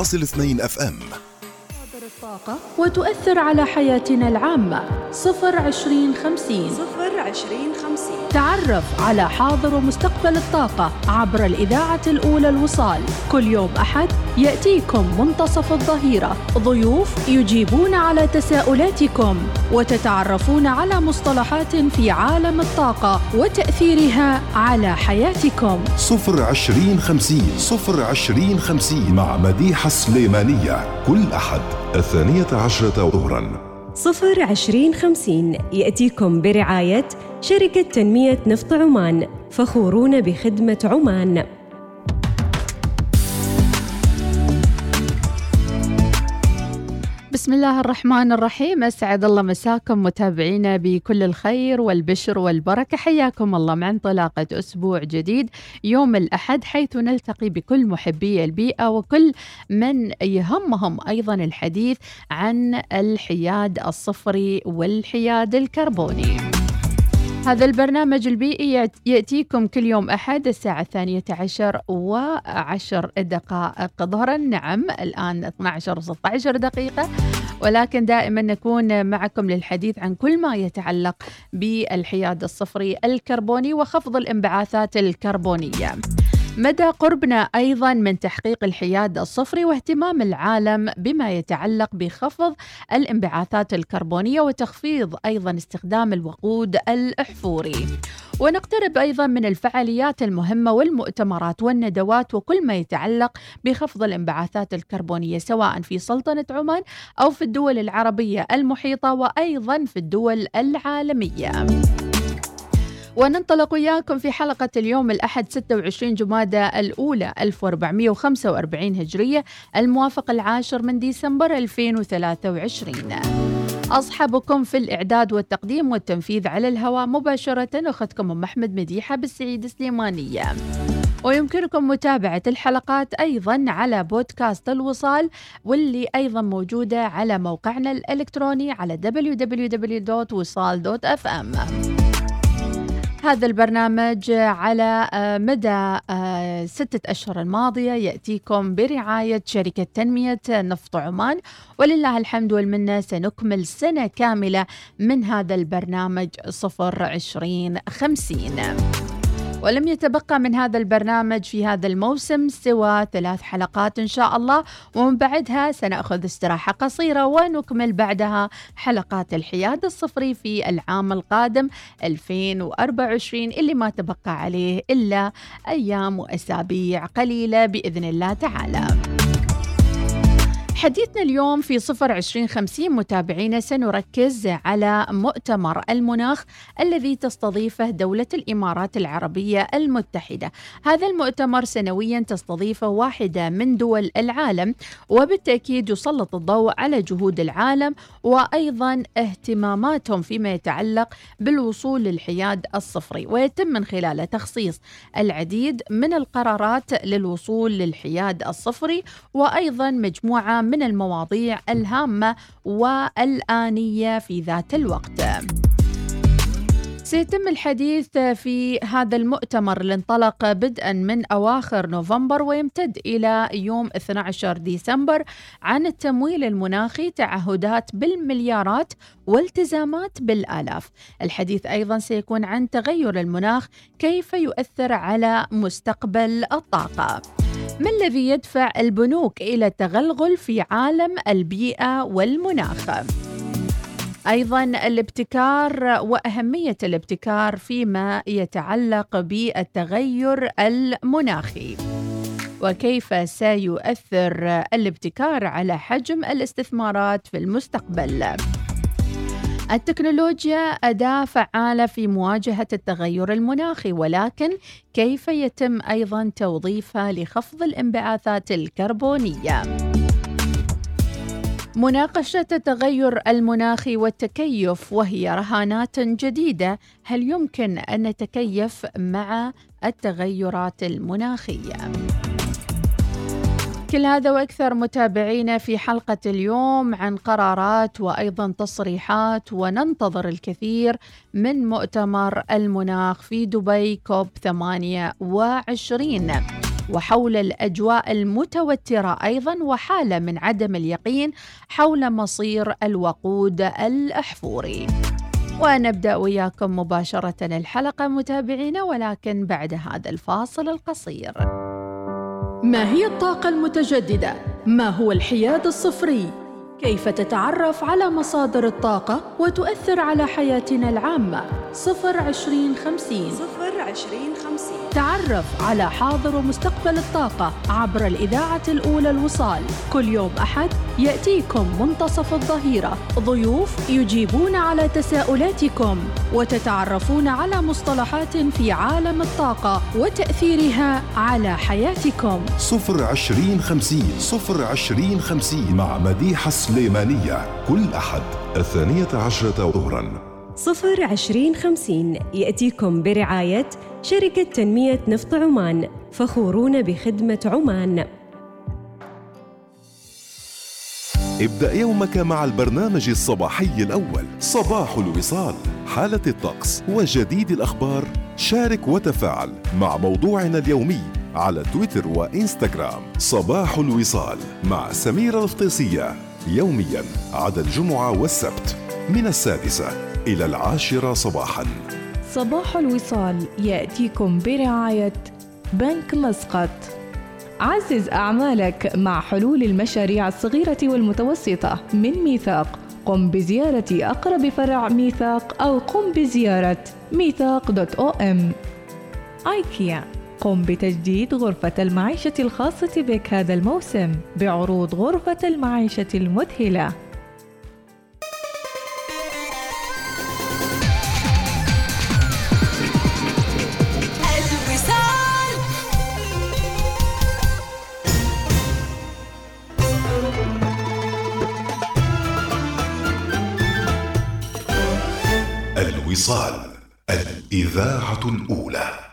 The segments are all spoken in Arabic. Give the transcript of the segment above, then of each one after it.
أصل اثنين أم. الطاقة وتؤثر على حياتنا العامة. صفر عشرين خمسين. صفر عشرين خمسين. تعرف على حاضر ومستقبل الطاقة عبر الإذاعة الأولى الوصال. كل يوم أحد يأتيكم منتصف الظهيرة. ضيوف يجيبون على تساؤلاتكم وتتعرفون على مصطلحات في عالم الطاقة وتأثيرها على حياتكم. صفر عشرين خمسين. صفر عشرين خمسين مع مديحة السليمانية كل أحد الثانية عشرة ظهراً. صفر عشرين خمسين يأتيكم برعاية شركة تنمية نفط عمان فخورون بخدمة عمان. بسم الله الرحمن الرحيم. أسعد الله مساكم متابعينا بكل الخير والبشر والبركة. حياكم الله مع انطلاقه أسبوع جديد يوم الأحد حيث نلتقي بكل محبي البيئة وكل من يهمهم أيضا الحديث عن الحياد الصفري والحياد الكربوني. هذا البرنامج البيئي يأتيكم كل يوم أحد الساعة الثانية عشر وعشر دقائق ظهرا. نعم الآن 12 و 16 دقيقة. ولكن دائما نكون معكم للحديث عن كل ما يتعلق بالحياد الصفري الكربوني وخفض الانبعاثات الكربونية. مدى قربنا أيضا من تحقيق الحياد الصفري واهتمام العالم بما يتعلق بخفض الانبعاثات الكربونية وتخفيض أيضا استخدام الوقود الأحفوري. ونقترب أيضا من الفعاليات المهمة والمؤتمرات والندوات وكل ما يتعلق بخفض الانبعاثات الكربونية سواء في سلطنة عمان أو في الدول العربية المحيطة وأيضا في الدول العالمية. وننطلق وياكم في حلقة اليوم الأحد 26 جمادى الأولى 1445 هجرية الموافق العاشر من ديسمبر 2023 أصحابكم في الإعداد والتقديم والتنفيذ على الهواء مباشرة أختكم أم أحمد مديحة بالسعيد سليمانية. ويمكنكم متابعة الحلقات أيضا على بودكاست الوصال واللي أيضا موجودة على موقعنا الإلكتروني على www.وصال.fm هذا البرنامج على مدى ستة أشهر الماضية يأتيكم برعاية شركة تنمية نفط عمان. ولله الحمد والمنة سنكمل سنة كاملة من هذا البرنامج صفر عشرين خمسين. ولم يتبقى من هذا البرنامج في هذا الموسم سوى ثلاث حلقات إن شاء الله ومن بعدها سنأخذ استراحة قصيرة ونكمل بعدها حلقات الحياد الصفري في العام القادم 2024 اللي ما تبقى عليه إلا أيام وأسابيع قليلة بإذن الله تعالى. حديثنا اليوم في صفر عشرين خمسين. متابعينا سنركز على مؤتمر المناخ الذي تستضيفه دولة الإمارات العربية المتحدة. هذا المؤتمر سنويا تستضيفه واحدة من دول العالم وبالتأكيد يسلط الضوء على جهود العالم وأيضا اهتماماتهم فيما يتعلق بالوصول للحياد الصفري. ويتم من خلاله تخصيص العديد من القرارات للوصول للحياد الصفري وأيضا مجموعة من المواضيع الهامة والآنية في ذات الوقت. سيتم الحديث في هذا المؤتمر اللي انطلق بدءا من أواخر نوفمبر ويمتد إلى يوم 12 ديسمبر عن التمويل المناخي تعهدات بالمليارات والتزامات بالآلاف. الحديث أيضا سيكون عن تغير المناخ كيف يؤثر على مستقبل الطاقة. ما الذي يدفع البنوك إلى التغلغل في عالم البيئة والمناخ؟ أيضا الابتكار وأهمية الابتكار فيما يتعلق بالتغير المناخي. وكيف سيؤثر الابتكار على حجم الاستثمارات في المستقبل؟ التكنولوجيا أداة فعالة في مواجهة التغير المناخي ولكن كيف يتم أيضا توظيفها لخفض الانبعاثات الكربونية؟ مناقشة التغير المناخي والتكيف وهي رهانات جديدة هل يمكن أن نتكيف مع التغيرات المناخية؟ كل هذا وأكثر متابعينا في حلقة اليوم عن قرارات وأيضا تصريحات وننتظر الكثير من مؤتمر المناخ في دبي كوب 28 وحول الأجواء المتوترة أيضا وحالة من عدم اليقين حول مصير الوقود الأحفوري. ونبدأ وياكم مباشرة الحلقة متابعينا ولكن بعد هذا الفاصل القصير. ما هي الطاقة المتجددة؟ ما هو الحياد الصفري؟ كيف تتعرف على مصادر الطاقة وتؤثر على حياتنا العامة؟ صفر عشرين خمسين. صفر عشرين خمسين. تعرف على حاضر ومستقبل الطاقة عبر الإذاعة الأولى الوصال. كل يوم أحد يأتيكم منتصف الظهيرة. ضيوف يجيبون على تساؤلاتكم وتتعرفون على مصطلحات في عالم الطاقة وتأثيرها على حياتكم. صفر عشرين خمسين. صفر عشرين خمسين مع مديحة سليمانية. كل أحد الثانية عشرة ظهراً. صفر عشرين خمسين يأتيكم برعاية شركة تنمية نفط عمان فخورون بخدمة عمان. ابدأ يومك مع البرنامج الصباحي الأول. صباح الوصال. حالة الطقس وجديد الأخبار. شارك وتفاعل مع موضوعنا اليومي على تويتر وإنستغرام. صباح الوصال مع سميرة الفطيسية يوميا عدا الجمعة والسبت. من السادسة. إلى العاشرة صباحا. صباح الوصال يأتيكم برعاية بنك مسقط. عزز أعمالك مع حلول المشاريع الصغيرة والمتوسطة من ميثاق. قم بزيارة أقرب فرع ميثاق أو قم بزيارة ميثاق دوت أو أم. آيكيا قم بتجديد غرفة المعيشة الخاصة بك هذا الموسم بعروض غرفة المعيشة المذهلة. الوصال الإذاعة الأولى.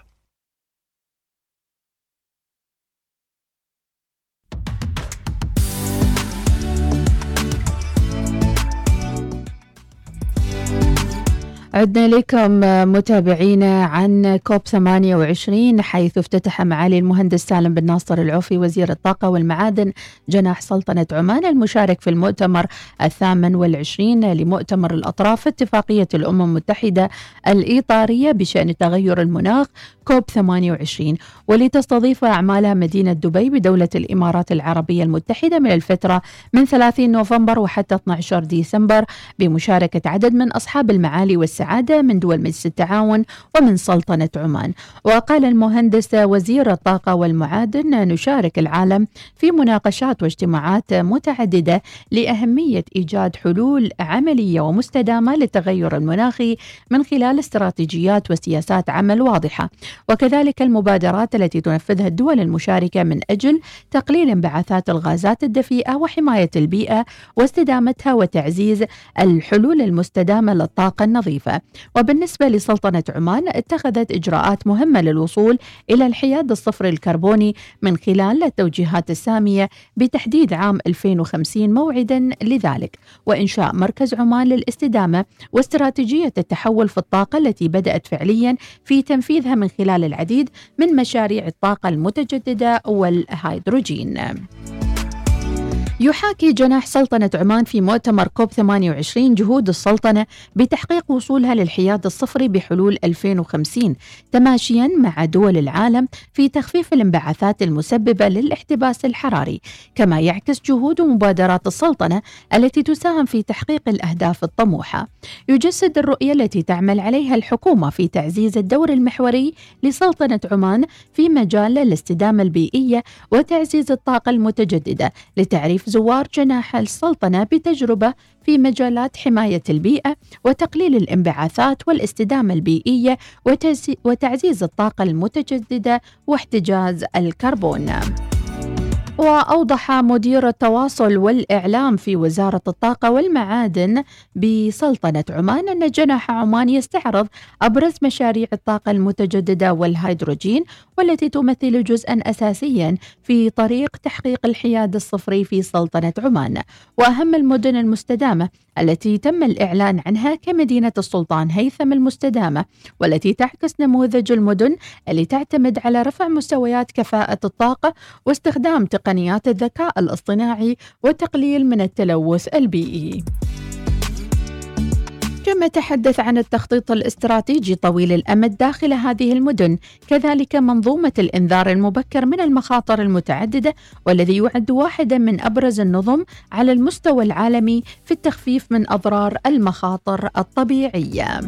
عدنا لكم متابعينا عن كوب 28 حيث افتتح معالي المهندس سالم بن ناصر العوفي وزير الطاقة والمعادن جناح سلطنة عمان المشارك في المؤتمر الثامن والعشرين لمؤتمر الأطراف اتفاقية الأمم المتحدة الإطارية بشأن تغير المناخ كوب 28 ولتستضيف أعمالها مدينة دبي بدولة الإمارات العربية المتحدة من الفترة من 30 نوفمبر وحتى 12 ديسمبر بمشاركة عدد من أصحاب المعالي والسعادة من دول مجلس التعاون ومن سلطنة عمان. وقال المهندس وزير الطاقة والمعادن نشارك العالم في مناقشات واجتماعات متعددة لأهمية إيجاد حلول عملية ومستدامة للتغير المناخي من خلال استراتيجيات وسياسات عمل واضحة. وكذلك المبادرات التي تنفذها الدول المشاركة من أجل تقليل انبعاثات الغازات الدفيئة وحماية البيئة واستدامتها وتعزيز الحلول المستدامة للطاقة النظيفة. وبالنسبة لسلطنة عمان اتخذت إجراءات مهمة للوصول إلى الحياد الصفر الكربوني من خلال التوجيهات السامية بتحديد عام 2050 موعدا لذلك وإنشاء مركز عمان للاستدامة واستراتيجية التحول في الطاقة التي بدأت فعليا في تنفيذها من خلال العديد من مشاريع الطاقة المتجددة والهيدروجين. يحاكي جناح سلطنة عمان في مؤتمر كوب 28 جهود السلطنة بتحقيق وصولها للحياد الصفري بحلول 2050 تماشيا مع دول العالم في تخفيف الانبعاثات المسببة للاحتباس الحراري. كما يعكس جهود ومبادرات السلطنة التي تساهم في تحقيق الأهداف الطموحة. يجسد الرؤية التي تعمل عليها الحكومة في تعزيز الدور المحوري لسلطنة عمان في مجال الاستدامة البيئية وتعزيز الطاقة المتجددة لتعريف زوار جناح السلطنة بتجربة في مجالات حماية البيئة وتقليل الانبعاثات والاستدامة البيئية وتعزي- وتعزيز الطاقة المتجددة واحتجاز الكربون. وأوضح مدير التواصل والإعلام في وزارة الطاقة والمعادن بسلطنة عمان أن جناح عمان يستعرض أبرز مشاريع الطاقة المتجددة والهيدروجين والتي تمثل جزءا أساسيا في طريق تحقيق الحياد الصفري في سلطنة عمان. وأهم المدن المستدامة التي تم الإعلان عنها كمدينة السلطان هيثم المستدامة والتي تعكس نموذج المدن اللي تعتمد على رفع مستويات كفاءة الطاقة واستخدام تقنيات الذكاء الاصطناعي وتقليل من التلوث البيئي. كما تحدث عن التخطيط الاستراتيجي طويل الأمد داخل هذه المدن، كذلك منظومة الإنذار المبكر من المخاطر المتعددة والذي يعد واحدا من أبرز النظم على المستوى العالمي في التخفيف من أضرار المخاطر الطبيعية.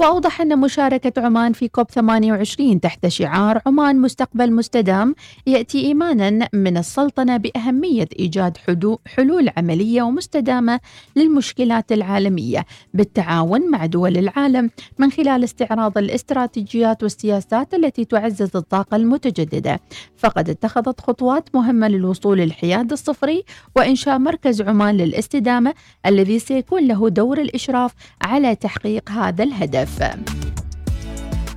وأوضح أن مشاركة عمان في كوب 28 تحت شعار عمان مستقبل مستدام يأتي إيمانا من السلطنة بأهمية إيجاد حلول عملية ومستدامة للمشكلات العالمية بالتعاون مع دول العالم من خلال استعراض الاستراتيجيات والسياسات التي تعزز الطاقة المتجددة. فقد اتخذت خطوات مهمة للوصول للحياد الصفري وإنشاء مركز عمان للاستدامة الذي سيكون له دور الإشراف على تحقيق هذا الهدف. الهدف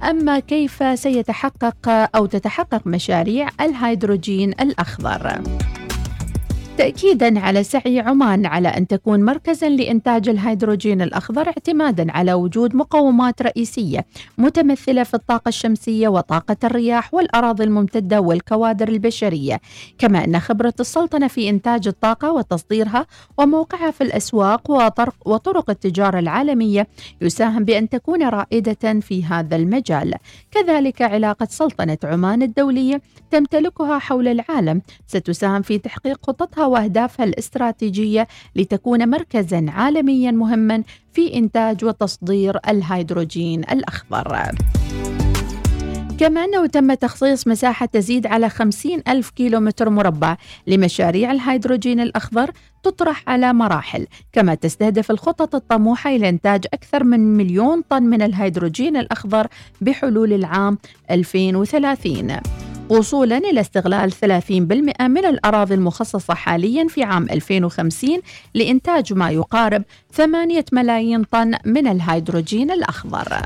أما كيف سيتحقق أو تتحقق مشاريع الهيدروجين الأخضر؟ تأكيدا على سعي عمان على أن تكون مركزا لإنتاج الهيدروجين الأخضر اعتمادا على وجود مقومات رئيسية متمثلة في الطاقة الشمسية وطاقة الرياح والأراضي الممتدة والكوادر البشرية. كما أن خبرة السلطنة في إنتاج الطاقة وتصديرها وموقعها في الأسواق وطرق, التجارة العالمية يساهم بأن تكون رائدة في هذا المجال. كذلك علاقة سلطنة عمان الدولية تمتلكها حول العالم ستساهم في تحقيق خططها وأهدافها الاستراتيجية لتكون مركزا عالميا مهما في إنتاج وتصدير الهيدروجين الأخضر. كما أنه تم تخصيص مساحة تزيد على 50 ألف كيلومتر مربع لمشاريع الهيدروجين الأخضر تطرح على مراحل كما تستهدف الخطط الطموحة إلى إنتاج أكثر من مليون طن من الهيدروجين الأخضر بحلول العام 2030 وصولا إلى استغلال 30% من الأراضي المخصصة حاليا في عام 2050 لإنتاج ما يقارب 8 ملايين طن من الهيدروجين الأخضر.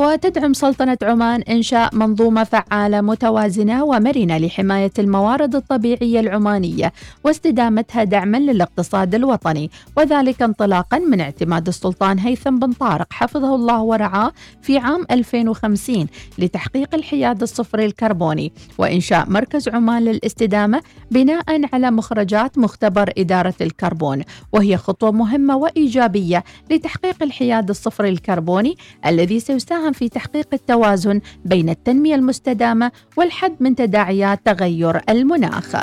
وتدعم سلطنة عمان إنشاء منظومة فعالة متوازنة ومرنة لحماية الموارد الطبيعية العمانية واستدامتها دعما للاقتصاد الوطني وذلك انطلاقا من اعتماد السلطان هيثم بن طارق حفظه الله ورعاه في عام 2050 لتحقيق الحياد الصفري الكربوني وإنشاء مركز عمان للاستدامة بناء على مخرجات مختبر إدارة الكربون وهي خطوة مهمة وإيجابية لتحقيق الحياد الصفري الكربوني الذي سيساهم في تحقيق التوازن بين التنمية المستدامة والحد من تداعيات تغير المناخ.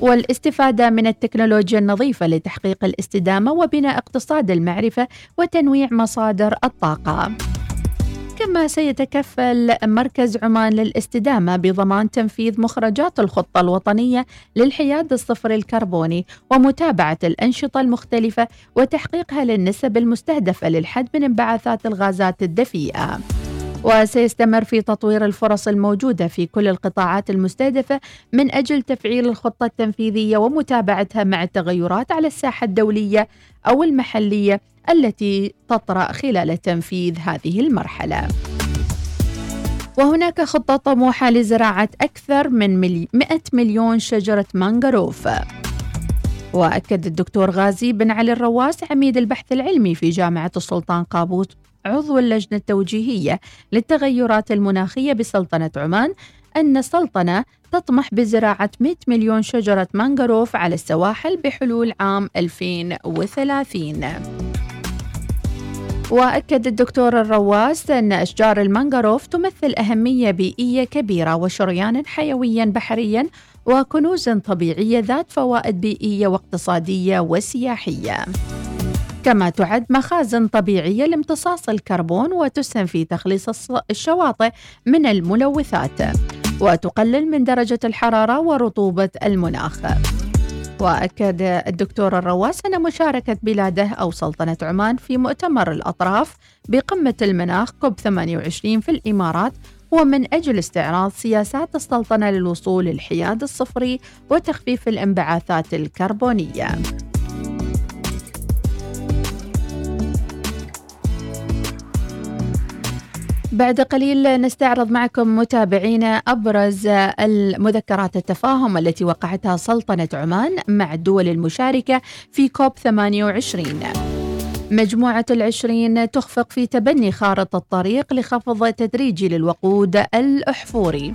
والاستفادة من التكنولوجيا النظيفة لتحقيق الاستدامة وبناء اقتصاد المعرفة وتنويع مصادر الطاقة. كما سيتكفل مركز عمان للاستدامة بضمان تنفيذ مخرجات الخطة الوطنية للحياد الصفر الكربوني ومتابعة الأنشطة المختلفة وتحقيقها للنسب المستهدفة للحد من انبعاثات الغازات الدفيئة. وسيستمر في تطوير الفرص الموجودة في كل القطاعات المستهدفة من أجل تفعيل الخطة التنفيذية ومتابعتها مع التغيرات على الساحة الدولية أو المحلية التي تطرأ خلال تنفيذ هذه المرحلة. وهناك خطة طموحة لزراعة أكثر من 100 مليون شجرة مانغروف. وأكد الدكتور غازي بن علي الرواس عميد البحث العلمي في جامعة السلطان قابوس عضو اللجنة التوجيهية للتغيرات المناخية بسلطنة عمان أن السلطنة تطمح بزراعة 100 مليون شجرة مانغروف على السواحل بحلول عام 2030 وأكد الدكتور الرواس أن أشجار المانغروف تمثل أهمية بيئية كبيرة وشريانا حيويا بحريا وكنوز طبيعية ذات فوائد بيئية واقتصادية وسياحية. كما تعد مخازن طبيعية لامتصاص الكربون وتسهم في تخليص الشواطئ من الملوثات وتقلل من درجة الحرارة ورطوبة المناخ. وأكد الدكتور الرواس أن مشاركة بلاده أو سلطنة عمان في مؤتمر الأطراف بقمة المناخ كوب 28 في الإمارات هو من أجل استعراض سياسات السلطنة للوصول للحياد الصفري وتخفيف الانبعاثات الكربونية. بعد قليل نستعرض معكم متابعينا أبرز المذكرات التفاهم التي وقعتها سلطنة عمان مع الدول المشاركة في كوب 28 مجموعة العشرين تخفق في تبني خارطة الطريق لخفض تدريجي للوقود الأحفوري.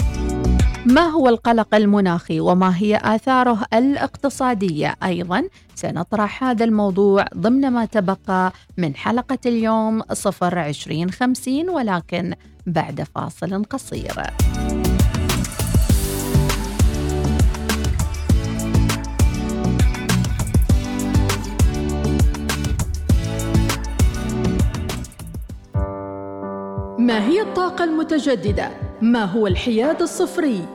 ما هو القلق المناخي وما هي آثاره الاقتصادية أيضا سنطرح هذا الموضوع ضمن ما تبقى من حلقة اليوم صفر عشرين خمسين ولكن بعد فاصل قصير ما هي الطاقة المتجددة؟ ما هو الحياد الصفري؟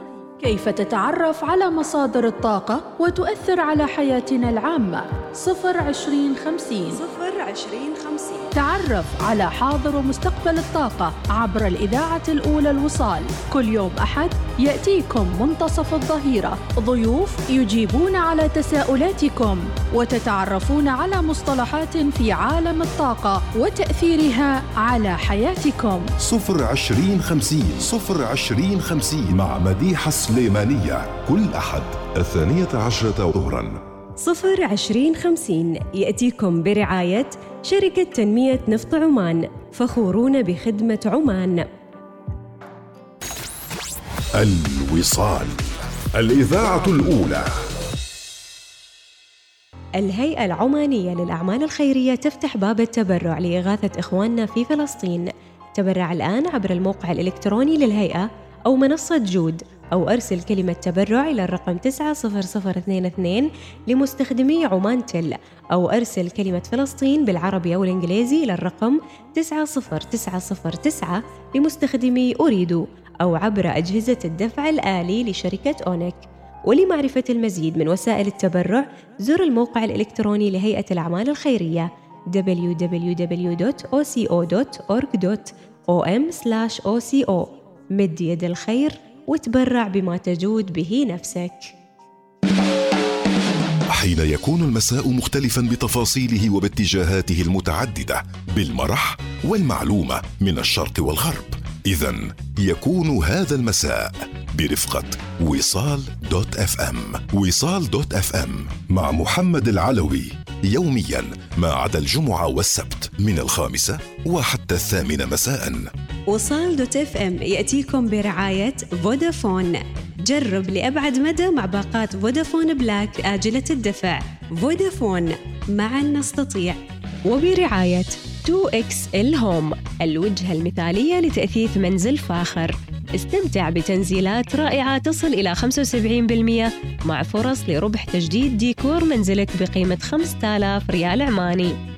كيف تتعرف على مصادر الطاقة وتؤثر على حياتنا العامة؟ صفر عشرين خمسين صفر عشرين خمسين. تعرف على حاضر ومستقبل الطاقة عبر الإذاعة الأولى الوصال. كل يوم أحد يأتيكم منتصف الظهيرة. ضيوف يجيبون على تساؤلاتكم وتتعرفون على مصطلحات في عالم الطاقة وتأثيرها على حياتكم. صفر عشرين خمسين صفر عشرين خمسين مع مديحة سليمانية. كل أحد الثانية عشرة ظهراً. صفر عشرين خمسين يأتيكم برعاية شركة تنمية نفط عمان فخورون بخدمة عمان. الوصال الإذاعة الأولى. الهيئة العمانية للأعمال الخيرية تفتح باب التبرع لإغاثة إخواننا في فلسطين. تبرع الآن عبر الموقع الإلكتروني للهيئة أو منصة جود. أو أرسل كلمة تبرع إلى الرقم 90022 لمستخدمي عمان تل أو أرسل كلمة فلسطين بالعربي أو الإنجليزي إلى الرقم 90909 لمستخدمي أريد أو عبر أجهزة الدفع الآلي لشركة أونك ولمعرفة المزيد من وسائل التبرع زر الموقع الإلكتروني لهيئة الأعمال الخيرية www.oco.org.om/oco مد يد الخير. وتبرع بما تجود به نفسك. حين يكون المساء مختلفا بتفاصيله وباتجاهاته المتعددة بالمرح والمعلومة من الشرق والغرب. اذا يكون هذا المساء برفقة وصال dot FM. وصال dot FM مع محمد العلوي يوميا ما عدا الجمعة والسبت من الخامسة وحتى الثامنة مساء. وصال dot FM يأتيكم برعاية فودافون. جرب لأبعد مدى مع باقات فودافون Black آجلة الدفع. فودافون معا نستطيع. وبرعاية 2X ال home الوجهة المثالية لتأثيث منزل فاخر. استمتع بتنزيلات رائعة تصل إلى 75% مع فرص لربح تجديد ديكور منزلك بقيمة 5000 ريال عماني.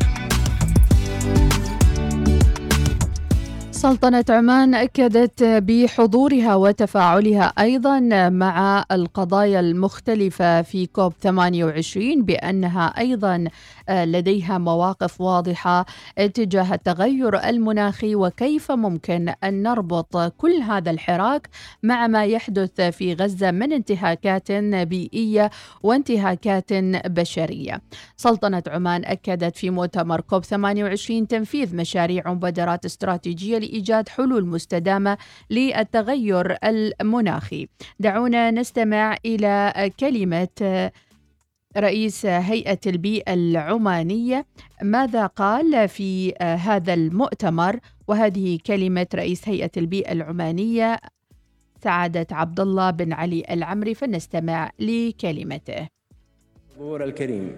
سلطنة عمان أكدت بحضورها وتفاعلها أيضا مع القضايا المختلفة في كوب 28 بأنها أيضا لديها مواقف واضحة تجاه التغير المناخي وكيف ممكن أن نربط كل هذا الحراك مع ما يحدث في غزة من انتهاكات بيئية وانتهاكات بشرية. سلطنة عمان أكدت في مؤتمر كوب 28 تنفيذ مشاريع ومبادرات استراتيجية لإيجاد حلول مستدامة للتغير المناخي. دعونا نستمع إلى كلمة رئيس هيئة البيئة العمانية ماذا قال في هذا المؤتمر وهذه كلمة رئيس هيئة البيئة العمانية سعادة عبد الله بن علي العمري فنستمع لكلمته. الكريم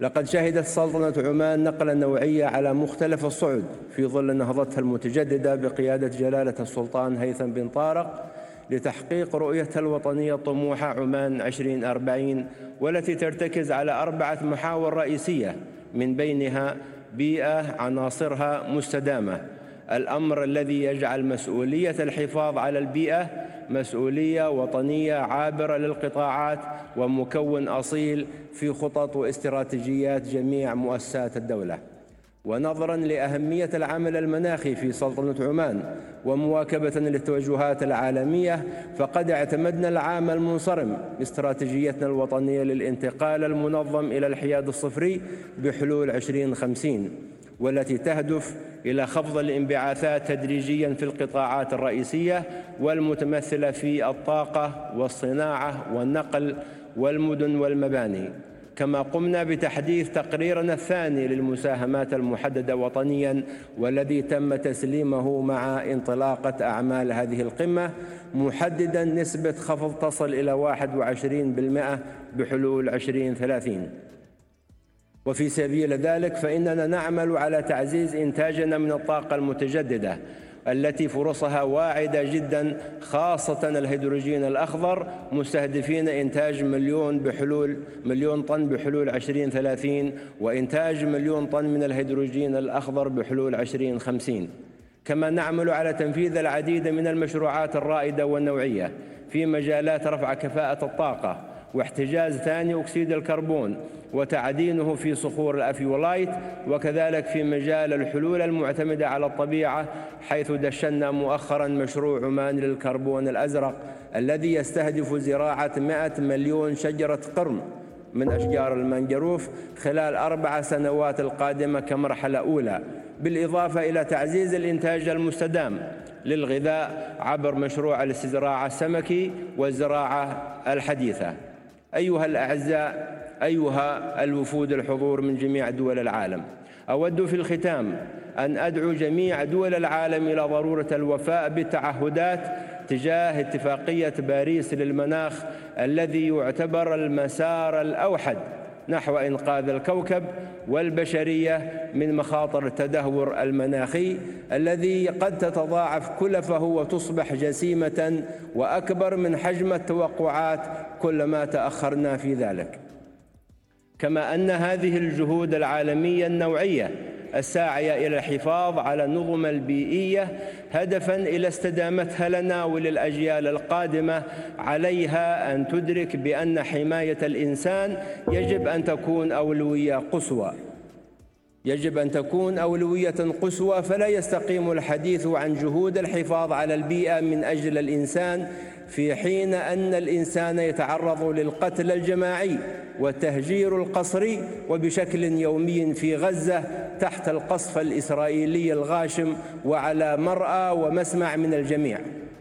لقد شهدت سلطنة عمان نقلة نوعية على مختلف الصعد في ظل نهضتها المتجددة بقيادة جلالة السلطان هيثم بن طارق لتحقيق رؤيتها الوطنية الطموحة عمان 2040 والتي ترتكز على أربعة محاور رئيسية من بينها بيئة عناصرها مستدامة الأمر الذي يجعل مسؤولية الحفاظ على البيئة مسؤولية وطنية عابرة للقطاعات ومكون أصيل في خطط واستراتيجيات جميع مؤسسات الدولة. ونظرا لأهمية العمل المناخي في سلطنة عمان ومواكبة للتوجهات العالمية فقد اعتمدنا العام المنصرم باستراتيجيتنا الوطنية للانتقال المنظم إلى الحياد الصفري بحلول 2050 والتي تهدف إلى خفض الانبعاثات تدريجيا في القطاعات الرئيسية والمتمثلة في الطاقة والصناعة والنقل والمدن والمباني. كما قمنا بتحديث تقريرنا الثاني للمساهمات المحددة وطنيا والذي تم تسليمه مع انطلاقة أعمال هذه القمة محددا نسبة خفض تصل إلى 21% بحلول 2030 وفي سبيل ذلك فإننا نعمل على تعزيز إنتاجنا من الطاقة المتجددة التي فرصها واعدة جدا خاصة الهيدروجين الأخضر مستهدفين إنتاج مليون بحلول مليون طن بحلول 2030 وإنتاج مليون طن من الهيدروجين الأخضر بحلول 2050 كما نعمل على تنفيذ العديد من المشروعات الرائدة والنوعية في مجالات رفع كفاءة الطاقة. واحتجاز ثاني أكسيد الكربون وتعدينه في صخور الأفيولايت وكذلك في مجال الحلول المعتمدة على الطبيعة حيث دشنا مؤخرا مشروع عمان للكربون الأزرق الذي يستهدف زراعة 100 مليون شجرة قرم من أشجار المنجروف خلال أربع سنوات القادمة كمرحلة أولى بالإضافة إلى تعزيز الإنتاج المستدام للغذاء عبر مشروع الاستزراع السمكي والزراعة الحديثة. أيها الأعزاء أيها الوفود الحضور من جميع دول العالم أود في الختام أن أدعو جميع دول العالم إلى ضرورة الوفاء بالتعهدات تجاه اتفاقية باريس للمناخ الذي يعتبر المسار الأوحد. نحو إنقاذ الكوكب والبشرية من مخاطر التدهور المناخي الذي قد تتضاعف كلفه وتصبح جسيمة وأكبر من حجم التوقعات كلما تأخرنا في ذلك. كما أن هذه الجهود العالمية النوعية الساعية إلى الحفاظ على النظم البيئية هدفا إلى استدامتها لنا وللأجيال القادمة. عليها أن تدرك بأن حماية الإنسان يجب أن تكون أولوية قصوى. يجب أن تكون أولوية قصوى فلا يستقيم الحديث عن جهود الحفاظ على البيئة من أجل الإنسان في حين أن الإنسان يتعرض للقتل الجماعي والتهجير القسري وبشكل يومي في غزة تحت القصف الإسرائيلي الغاشم وعلى مرأى ومسمع من الجميع.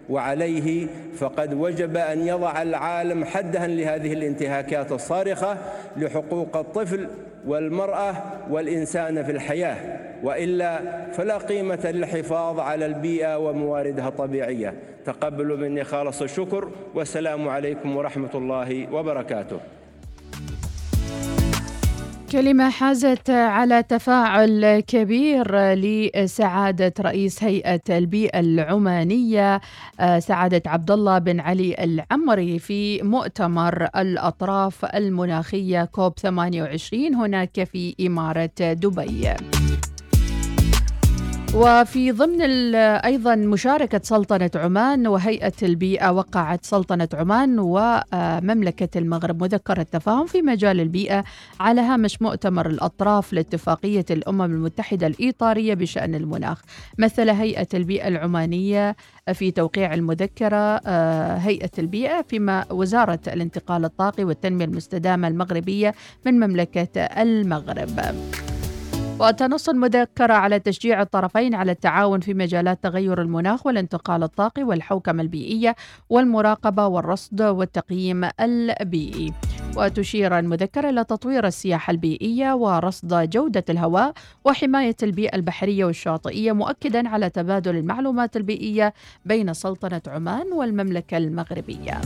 وعليه فقد وجب أن يضع العالم حدها لهذه الانتهاكات الصارخة لحقوق الطفل والمرأة والإنسان في الحياة. وإلا فلا قيمة للحفاظ على البيئة ومواردها الطبيعية تقبلوا مني خالص الشكر والسلام عليكم ورحمة الله وبركاته كلمة حازت على تفاعل كبير لسعادة رئيس هيئة البيئة العمانية سعادة عبد الله بن علي العمري في مؤتمر الأطراف المناخية كوب 28 هناك في إمارة دبي. وفي ضمن أيضا مشاركة سلطنة عمان وهيئة البيئة وقعت سلطنة عمان ومملكة المغرب. مذكرة تفاهم في مجال البيئة على هامش مؤتمر الأطراف لاتفاقية الأمم المتحدة الإيطارية بشأن المناخ. مثل هيئة البيئة العمانية في توقيع المذكرة آه، هيئة البيئة فيما وزارة الانتقال الطاقي والتنمية المستدامة المغربية من مملكة المغرب. وتنص المذكرة على تشجيع الطرفين على التعاون في مجالات تغير المناخ والانتقال الطاقي والحوكمة البيئية والمراقبة والرصد والتقييم البيئي. وتشير المذكرة إلى تطوير السياحة البيئية ورصد جودة الهواء وحماية البيئة البحرية والشاطئية مؤكدا على تبادل المعلومات البيئية بين سلطنة عمان والمملكة المغربية.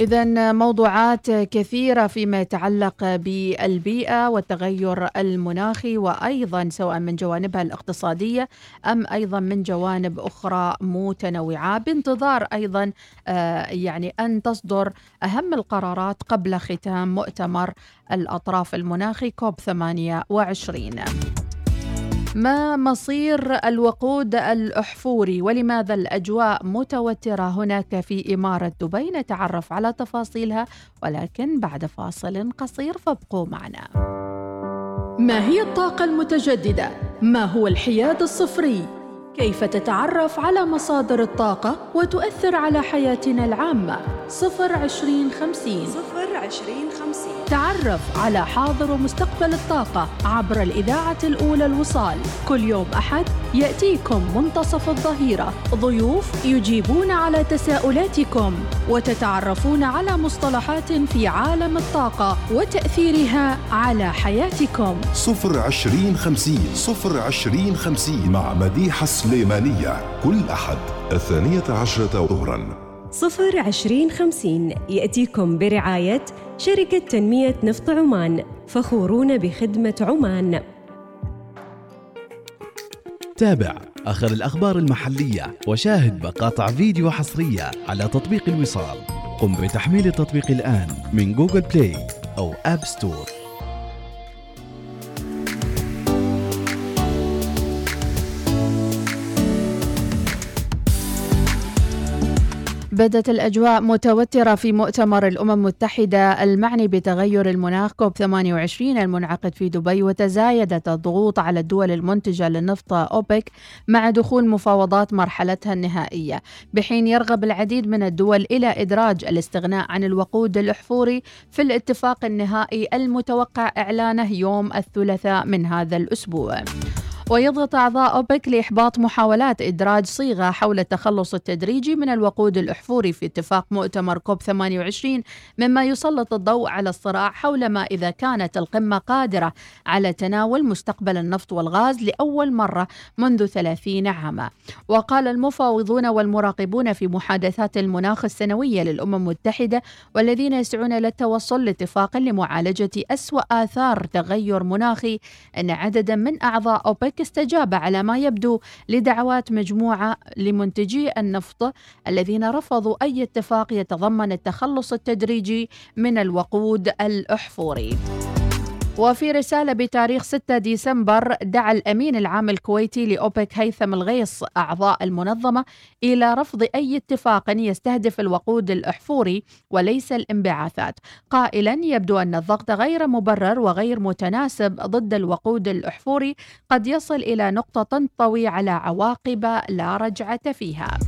إذا موضوعات كثيرة فيما يتعلق بالبيئة والتغير المناخي وأيضا سواء من جوانبها الاقتصادية أم أيضا من جوانب أخرى متنوعة. بانتظار أيضا آه، يعني أن تصدر أهم القرارات قبل ختام مؤتمر الأطراف المناخي كوب 28 ما مصير الوقود الأحفوري ولماذا الأجواء متوترة هناك في إمارة دبي نتعرف على تفاصيلها ولكن بعد فاصل قصير فابقوا معنا ما هي الطاقة المتجددة؟ ما هو الحياد الصفري؟ كيف تتعرف على مصادر الطاقة وتؤثر على حياتنا العامة؟ صفر عشرين خمسين صفر عشرين خمسين تعرف على حاضر ومستقبل الطاقة عبر الإذاعة الأولى الوصال. كل يوم أحد يأتيكم منتصف الظهيرة. ضيوف يجيبون على تساؤلاتكم وتتعرفون على مصطلحات في عالم الطاقة وتأثيرها على حياتكم. صفر عشرين خمسين صفر عشرين خمسين مع مديحة السليمانية كل أحد الثانية عشرة ظهراً. صفر عشرين خمسين يأتيكم برعاية شركة تنمية نفط عمان فخورون بخدمة عمان. تابع آخر الأخبار المحلية وشاهد مقاطع فيديو حصرية على تطبيق الوصال. قم بتحميل التطبيق الآن من جوجل بلاي أو آب ستور بدت الأجواء متوترة في مؤتمر الأمم المتحدة المعني بتغير المناخ كوب 28 المنعقد في دبي وتزايدت الضغوط على الدول المنتجة للنفط أوبك مع دخول مفاوضات مرحلتها النهائية بحين يرغب العديد من الدول إلى إدراج الاستغناء عن الوقود الأحفوري في الاتفاق النهائي المتوقع إعلانه يوم الثلاثاء من هذا الأسبوع. ويضغط أعضاء أوبك لإحباط محاولات إدراج صيغة حول التخلص التدريجي من الوقود الأحفوري في اتفاق مؤتمر كوب 28 مما يسلط الضوء على الصراع حول ما إذا كانت القمة قادرة على تناول مستقبل النفط والغاز لأول مرة منذ 30 عاما. وقال المفاوضون والمراقبون في محادثات المناخ السنوية للأمم المتحدة والذين يسعون للتوصل لاتفاق لمعالجة أسوأ آثار تغير مناخي أن عددا من أعضاء أوبك استجاب على ما يبدو لدعوات مجموعة لمنتجي النفط الذين رفضوا أي اتفاق يتضمن التخلص التدريجي من الوقود الأحفوري. وفي رسالة بتاريخ 6 ديسمبر دعا الأمين العام الكويتي لأوبك هيثم الغيص أعضاء المنظمة إلى رفض أي اتفاق يستهدف الوقود الأحفوري وليس الانبعاثات. قائلا يبدو أن الضغط غير مبرر وغير متناسب ضد الوقود الأحفوري قد يصل إلى نقطة تنطوي على عواقب لا رجعة فيها.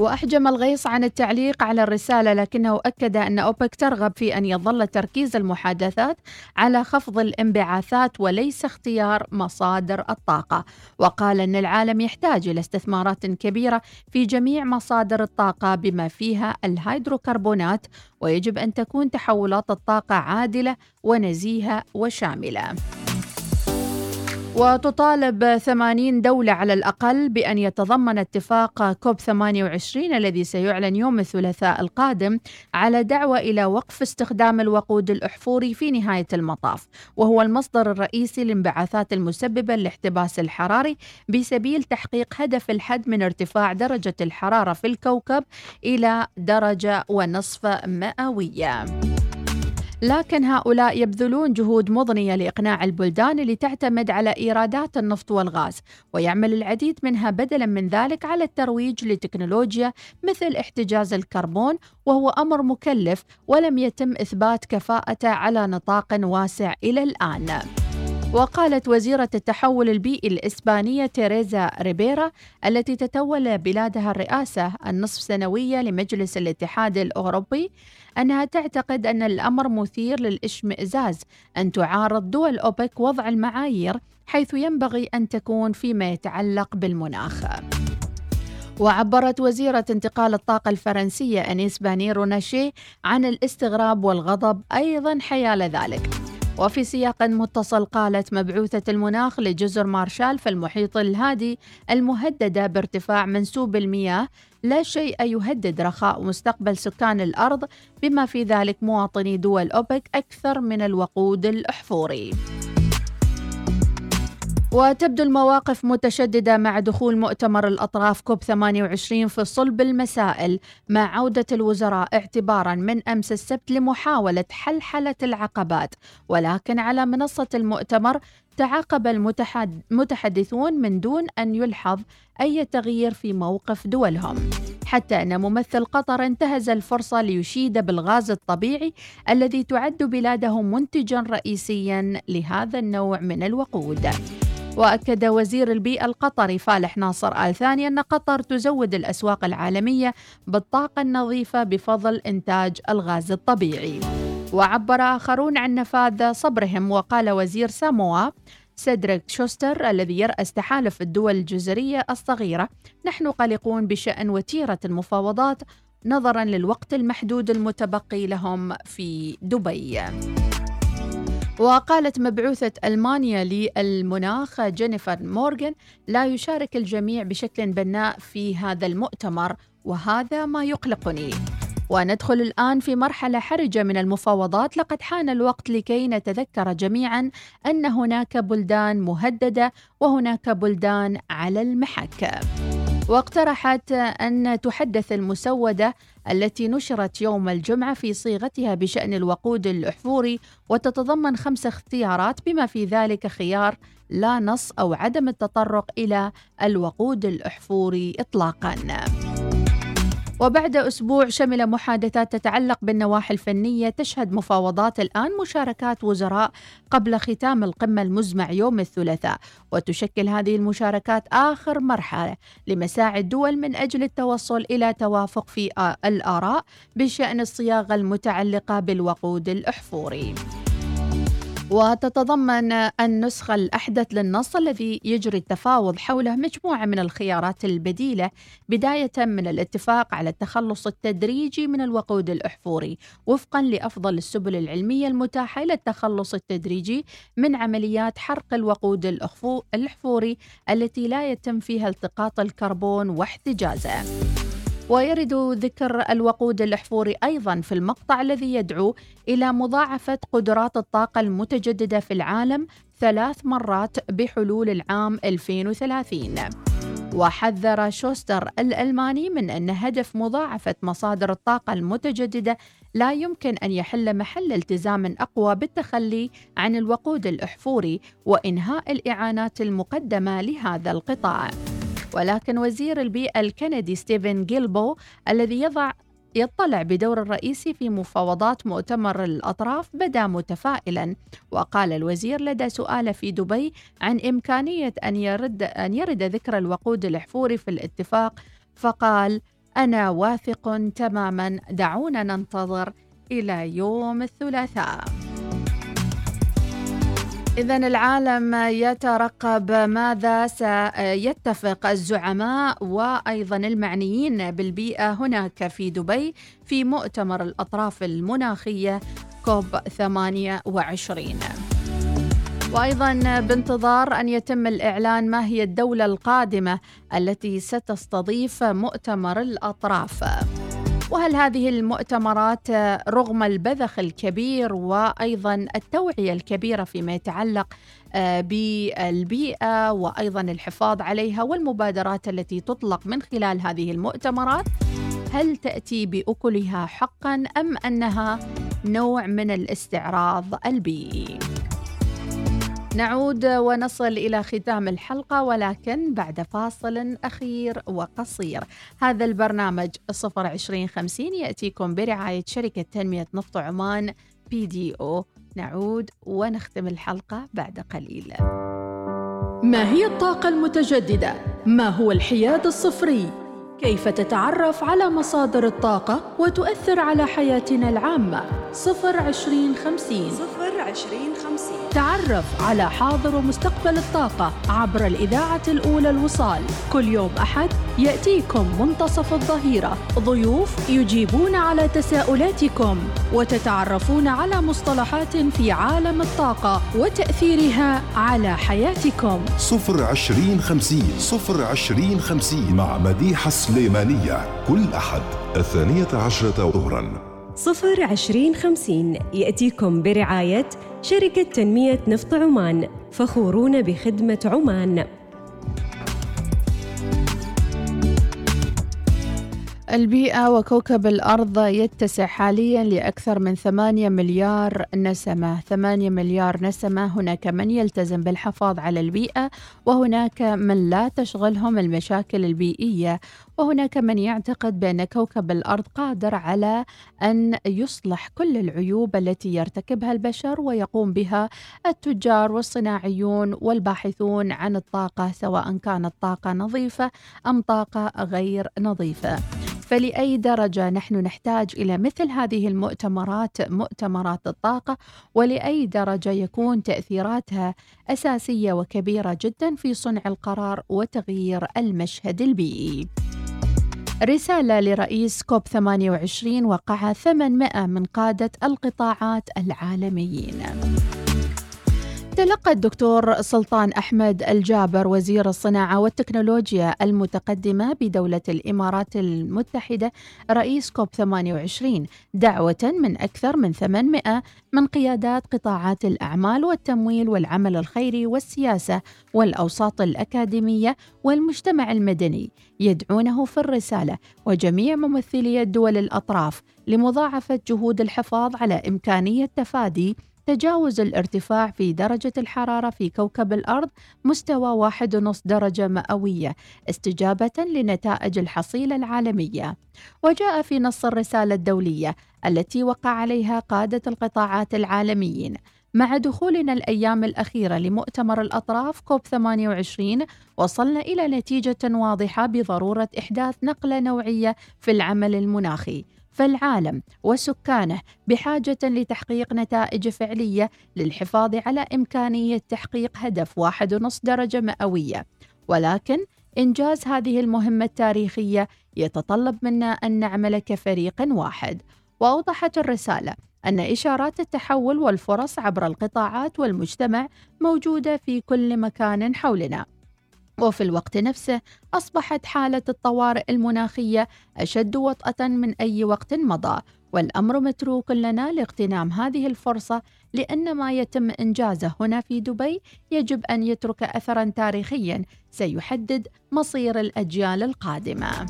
وأحجم الغيص عن التعليق على الرسالة لكنه أكد أن أوبك ترغب في أن يظل تركيز المحادثات على خفض الانبعاثات وليس اختيار مصادر الطاقة. وقال أن العالم يحتاج إلى استثمارات كبيرة في جميع مصادر الطاقة بما فيها الهيدروكربونات ويجب أن تكون تحولات الطاقة عادلة ونزيهة وشاملة. وتطالب 80 دولة على الأقل بأن يتضمن اتفاق كوب 28 الذي سيعلن يوم الثلاثاء القادم على دعوة إلى وقف استخدام الوقود الأحفوري في نهاية المطاف وهو المصدر الرئيسي للانبعاثات المسببة للاحتباس الحراري بسبيل تحقيق هدف الحد من ارتفاع درجة الحرارة في الكوكب إلى درجة ونصف مئوية. لكن هؤلاء يبذلون جهود مضنية لإقناع البلدان اللي تعتمد على إيرادات النفط والغاز ويعمل العديد منها بدلا من ذلك على الترويج لتكنولوجيا مثل احتجاز الكربون وهو أمر مكلف ولم يتم إثبات كفاءته على نطاق واسع إلى الآن. وقالت وزيرة التحول البيئي الإسبانية تيريزا ريبيرا التي تتولى بلادها الرئاسة النصف سنوية لمجلس الاتحاد الأوروبي أنها تعتقد أن الأمر مثير للإشمئزاز أن تعارض دول أوبك وضع المعايير حيث ينبغي أن تكون فيما يتعلق بالمناخ. وعبرت وزيرة انتقال الطاقة الفرنسية أنيس باني روناشي عن الاستغراب والغضب أيضا حيال ذلك وفي سياق متصل قالت مبعوثة المناخ لجزر مارشال في المحيط الهادي المهددة بارتفاع منسوب المياه لا شيء يهدد رخاء مستقبل سكان الأرض بما في ذلك مواطني دول أوبك أكثر من الوقود الأحفوري. وتبدو المواقف متشددة مع دخول مؤتمر الأطراف كوب 28 في صلب المسائل مع عودة الوزراء اعتبارا من أمس السبت لمحاولة حلحلة العقبات. ولكن على منصة المؤتمر تعاقب المتحدثون من دون أن يلحظ أي تغيير في موقف دولهم. حتى أن ممثل قطر انتهز الفرصة ليشيد بالغاز الطبيعي الذي تعد بلاده منتجا رئيسيا لهذا النوع من الوقود. وأكد وزير البيئة القطري فالح ناصر آل ثاني أن قطر تزود الأسواق العالمية بالطاقة النظيفة بفضل إنتاج الغاز الطبيعي. وعبر آخرون عن نفاذ صبرهم وقال وزير ساموا سيدريك شوستر الذي يرأس تحالف الدول الجزرية الصغيرة نحن قلقون بشأن وتيرة المفاوضات نظرا للوقت المحدود المتبقي لهم في دبي. وقالت مبعوثة ألمانيا للمناخ جينيفر مورغان لا يشارك الجميع بشكل بناء في هذا المؤتمر وهذا ما يقلقني. وندخل الآن في مرحلة حرجة من المفاوضات. لقد حان الوقت لكي نتذكر جميعا أن هناك بلدان مهددة وهناك بلدان على المحك. واقترحت أن تحدث المسودة التي نشرت يوم الجمعة في صيغتها بشأن الوقود الأحفوري وتتضمن خمس اختيارات بما في ذلك خيار لا نص أو عدم التطرق إلى الوقود الأحفوري إطلاقاً. وبعد أسبوع شمل محادثات تتعلق بالنواحي الفنية تشهد مفاوضات الآن مشاركات وزراء قبل ختام القمة المزمع يوم الثلاثاء وتشكل هذه المشاركات آخر مرحلة لمساعي الدول من أجل التوصل إلى توافق في الآراء بشأن الصياغة المتعلقة بالوقود الأحفوري. وتتضمن النسخة الأحدث للنص الذي يجري التفاوض حوله مجموعة من الخيارات البديلة بداية من الاتفاق على التخلص التدريجي من الوقود الأحفوري وفقا لأفضل السبل العلمية المتاحة للتخلص التدريجي من عمليات حرق الوقود الأحفوري التي لا يتم فيها التقاط الكربون واحتجازه. ويرد ذكر الوقود الأحفوري أيضا في المقطع الذي يدعو إلى مضاعفة قدرات الطاقة المتجددة في العالم ثلاث مرات بحلول العام 2030 وحذر شوستر الألماني من أن هدف مضاعفة مصادر الطاقة المتجددة لا يمكن أن يحل محل التزام أقوى بالتخلي عن الوقود الأحفوري وإنهاء الإعانات المقدمة لهذا القطاع. ولكن وزير البيئة الكندي ستيفن جيلبو الذي يضع يطلع بدور الرئيسي في مفاوضات مؤتمر الأطراف بدا متفائلا. وقال الوزير لدى سؤال في دبي عن إمكانية أن يرد, أن يرد ذكر الوقود الأحفوري في الاتفاق فقال أنا واثق تماما دعونا ننتظر إلى يوم الثلاثاء. إذا العالم يترقب ماذا سيتفق الزعماء وأيضا المعنيين بالبيئة هناك في دبي في مؤتمر الأطراف المناخية كوب 28 وأيضا بانتظار أن يتم الإعلان ما هي الدولة القادمة التي ستستضيف مؤتمر الأطراف. وهل هذه المؤتمرات رغم البذخ الكبير وأيضا التوعية الكبيرة فيما يتعلق آه، بالبيئة وأيضا الحفاظ عليها والمبادرات التي تطلق من خلال هذه المؤتمرات هل تأتي بأكلها حقا أم أنها نوع من الاستعراض البيئي؟ نعود ونصل إلى ختام الحلقة ولكن بعد فاصل أخير وقصير هذا البرنامج 02050 يأتيكم برعاية شركة تنمية نفط عمان بي دي أو نعود ونختم الحلقة بعد قليل ما هي الطاقة المتجددة؟ ما هو الحياد الصفري؟ كيف تتعرف على مصادر الطاقة وتؤثر على حياتنا العامة؟ صفر عشرين خمسين. صفر عشرين خمسين. تعرف على حاضر ومستقبل الطاقة عبر الإذاعة الأولى الوصال. كل يوم أحد يأتيكم منتصف الظهيرة. ضيوف يجيبون على تساؤلاتكم وتتعرفون على مصطلحات في عالم الطاقة وتأثيرها على حياتكم. صفر عشرين خمسين. صفر عشرين خمسين مع مديحة سليمانية. كل أحد الثانية عشرة ظهراً. صفر عشرين خمسين يأتيكم برعاية شركة تنمية نفط عمان فخورون بخدمة عمان. البيئة وكوكب الأرض يتسع حاليا لأكثر من 8 مليار نسمة. 8 مليار نسمة هناك من يلتزم بالحفاظ على البيئة وهناك من لا تشغلهم المشاكل البيئية. وهناك من يعتقد بأن كوكب الأرض قادر على أن يصلح كل العيوب التي يرتكبها البشر ويقوم بها التجار والصناعيون والباحثون عن الطاقة سواء كانت طاقة نظيفة أم طاقة غير نظيفة. فلأي درجة نحن نحتاج إلى مثل هذه المؤتمرات مؤتمرات الطاقة ولأي درجة يكون تأثيراتها أساسية وكبيرة جدا في صنع القرار وتغيير المشهد البيئي. رسالة لرئيس كوب 28 وقعها 800 من قادة القطاعات العالميين. تلقى الدكتور سلطان أحمد الجابر وزير الصناعة والتكنولوجيا المتقدمة بدولة الإمارات المتحدة رئيس كوب 28 دعوة من أكثر من 800 من قيادات قطاعات الأعمال والتمويل والعمل الخيري والسياسة والأوساط الأكاديمية والمجتمع المدني يدعونه في الرسالة وجميع ممثلي الدول الأطراف لمضاعفة جهود الحفاظ على إمكانية تفادي تجاوز الارتفاع في درجة الحرارة في كوكب الأرض مستوى واحد ونص درجة مئوية استجابة لنتائج الحصيلة العالمية. وجاء في نص الرسالة الدولية التي وقع عليها قادة القطاعات العالميين. مع دخولنا الأيام الأخيرة لمؤتمر الأطراف كوب 28 وصلنا إلى نتيجة واضحة بضرورة إحداث نقلة نوعية في العمل المناخي. فالعالم وسكانه بحاجة لتحقيق نتائج فعلية للحفاظ على إمكانية تحقيق هدف واحد ونص درجة مئوية. ولكن إنجاز هذه المهمة التاريخية يتطلب منا أن نعمل كفريق واحد. وأوضحت الرسالة أن إشارات التحول والفرص عبر القطاعات والمجتمع موجودة في كل مكان حولنا. وفي الوقت نفسه أصبحت حالة الطوارئ المناخية أشد وطأة من أي وقت مضى والأمر متروك لنا لاغتنام هذه الفرصة لأن ما يتم إنجازه هنا في دبي يجب أن يترك أثرا تاريخيا سيحدد مصير الأجيال القادمة.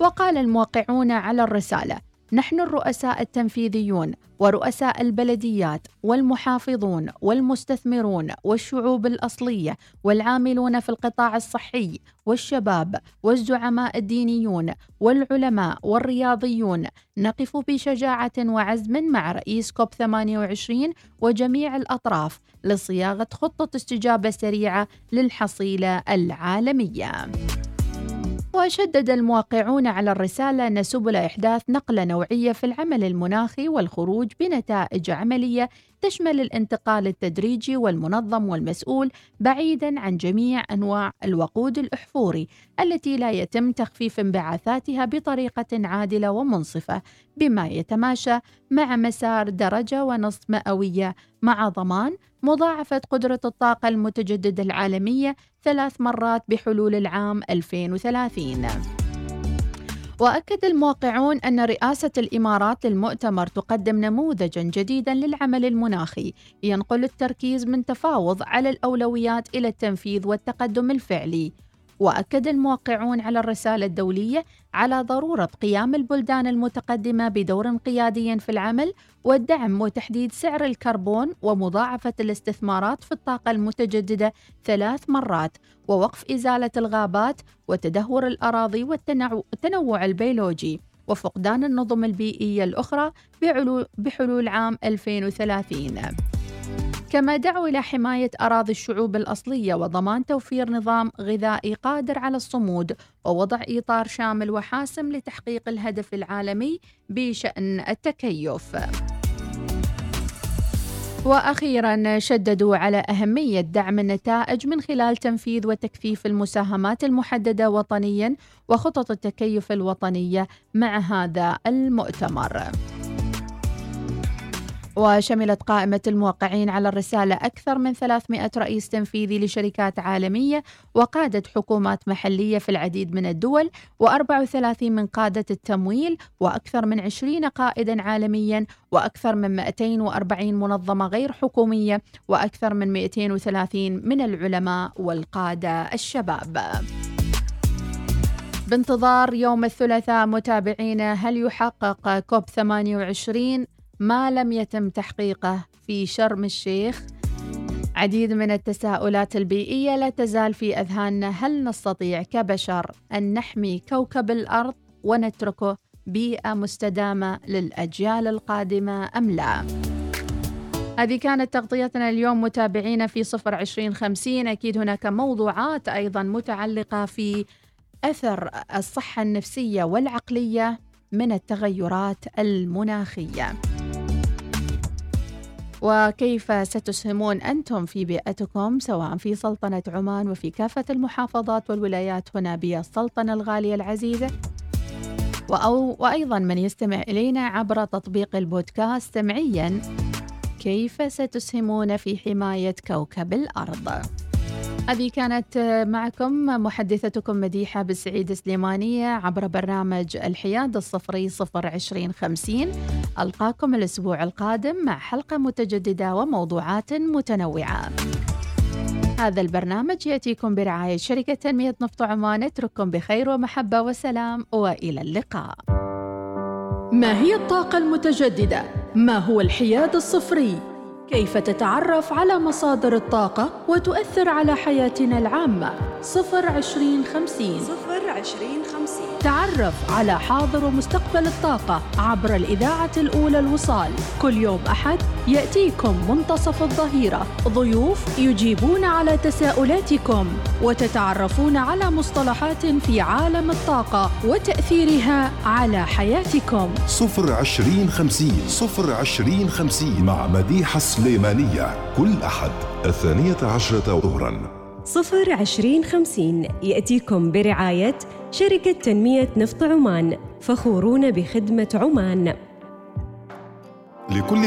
وقال الموقعون على الرسالة نحن الرؤساء التنفيذيون ورؤساء البلديات والمحافظون والمستثمرون والشعوب الأصلية والعاملون في القطاع الصحي والشباب والزعماء الدينيون والعلماء والرياضيون نقف بشجاعة وعزم مع رئيس كوب 28 وجميع الأطراف لصياغة خطة استجابة سريعة للحصيلة العالمية. وشدد الموقعون على الرسالة أن سبل إحداث نقلة نوعية في العمل المناخي والخروج بنتائج عملية تشمل الانتقال التدريجي والمنظم والمسؤول بعيدا عن جميع أنواع الوقود الأحفوري التي لا يتم تخفيف انبعاثاتها بطريقة عادلة ومنصفة بما يتماشى مع مسار درجة ونصف مئوية مع ضمان مضاعفة قدرة الطاقة المتجددة العالمية ثلاث مرات بحلول العام 2030 وأكد الموقعون أن رئاسة الإمارات للمؤتمر تقدم نموذجا جديدا للعمل المناخي ينقل التركيز من تفاوض على الأولويات إلى التنفيذ والتقدم الفعلي. وأكد الموقعون على الرسالة الدولية على ضرورة قيام البلدان المتقدمة بدور قيادي في العمل والدعم وتحديد سعر الكربون ومضاعفة الاستثمارات في الطاقة المتجددة ثلاث مرات ووقف إزالة الغابات وتدهور الأراضي والتنوع البيولوجي وفقدان النظم البيئية الأخرى بحلول عام 2030 كما دعوا إلى حماية أراضي الشعوب الأصلية وضمان توفير نظام غذائي قادر على الصمود ووضع إطار شامل وحاسم لتحقيق الهدف العالمي بشأن التكيف. وأخيرا شددوا على أهمية دعم النتائج من خلال تنفيذ وتكثيف المساهمات المحددة وطنيا وخطط التكيف الوطنية مع هذا المؤتمر. وشملت قائمة الموقعين على الرسالة أكثر من 300 رئيس تنفيذي لشركات عالمية وقادة حكومات محلية في العديد من الدول و34 من قادة التمويل وأكثر من 20 قائدا عالميا وأكثر من 240 منظمة غير حكومية وأكثر من 230 من العلماء والقادة الشباب. بانتظار يوم الثلاثاء متابعينا هل يحقق كوب 28 ما لم يتم تحقيقه في شرم الشيخ. عديد من التساؤلات البيئية لا تزال في أذهاننا. هل نستطيع كبشر أن نحمي كوكب الأرض ونتركه بيئة مستدامة للأجيال القادمة أم لا؟ هذه كانت تغطيتنا اليوم. متابعينا في صفر عشرين خمسين. أكيد هناك موضوعات أيضا متعلقة في أثر الصحة النفسية والعقلية من التغيرات المناخية. وكيف ستسهمون أنتم في بيئتكم سواء في سلطنة عمان وفي كافة المحافظات والولايات هنا بالسلطنة الغالية العزيزة. وأو وأيضا من يستمع إلينا عبر تطبيق البودكاست سمعيا كيف ستسهمون في حماية كوكب الأرض؟ هذه كانت معكم محدثتكم مديحة بالسعيد سليمانية عبر برنامج الحياد الصفري صفر عشرين خمسين ألقاكم الأسبوع القادم مع حلقة متجددة وموضوعات متنوعة هذا البرنامج يأتيكم برعاية شركة تنمية نفط عمان اترككم بخير ومحبة وسلام وإلى اللقاء ما هي الطاقة المتجددة؟ ما هو الحياد الصفري؟ كيف تتعرف على مصادر الطاقة وتؤثر على حياتنا العامة؟ صفر عشرين خمسين صفر عشرين خمسين. تعرف على حاضر ومستقبل الطاقة عبر الإذاعة الأولى الوصال. كل يوم أحد يأتيكم منتصف الظهيرة. ضيوف يجيبون على تساؤلاتكم وتتعرفون على مصطلحات في عالم الطاقة وتأثيرها على حياتكم. صفر عشرين خمسين صفر عشرين خمسين مع مديحة سليمانية. كل أحد الثانية عشرة ظهراً. صفر عشرين خمسين يأتيكم برعاية شركة تنمية نفط عمان فخورون بخدمة عمان. لكل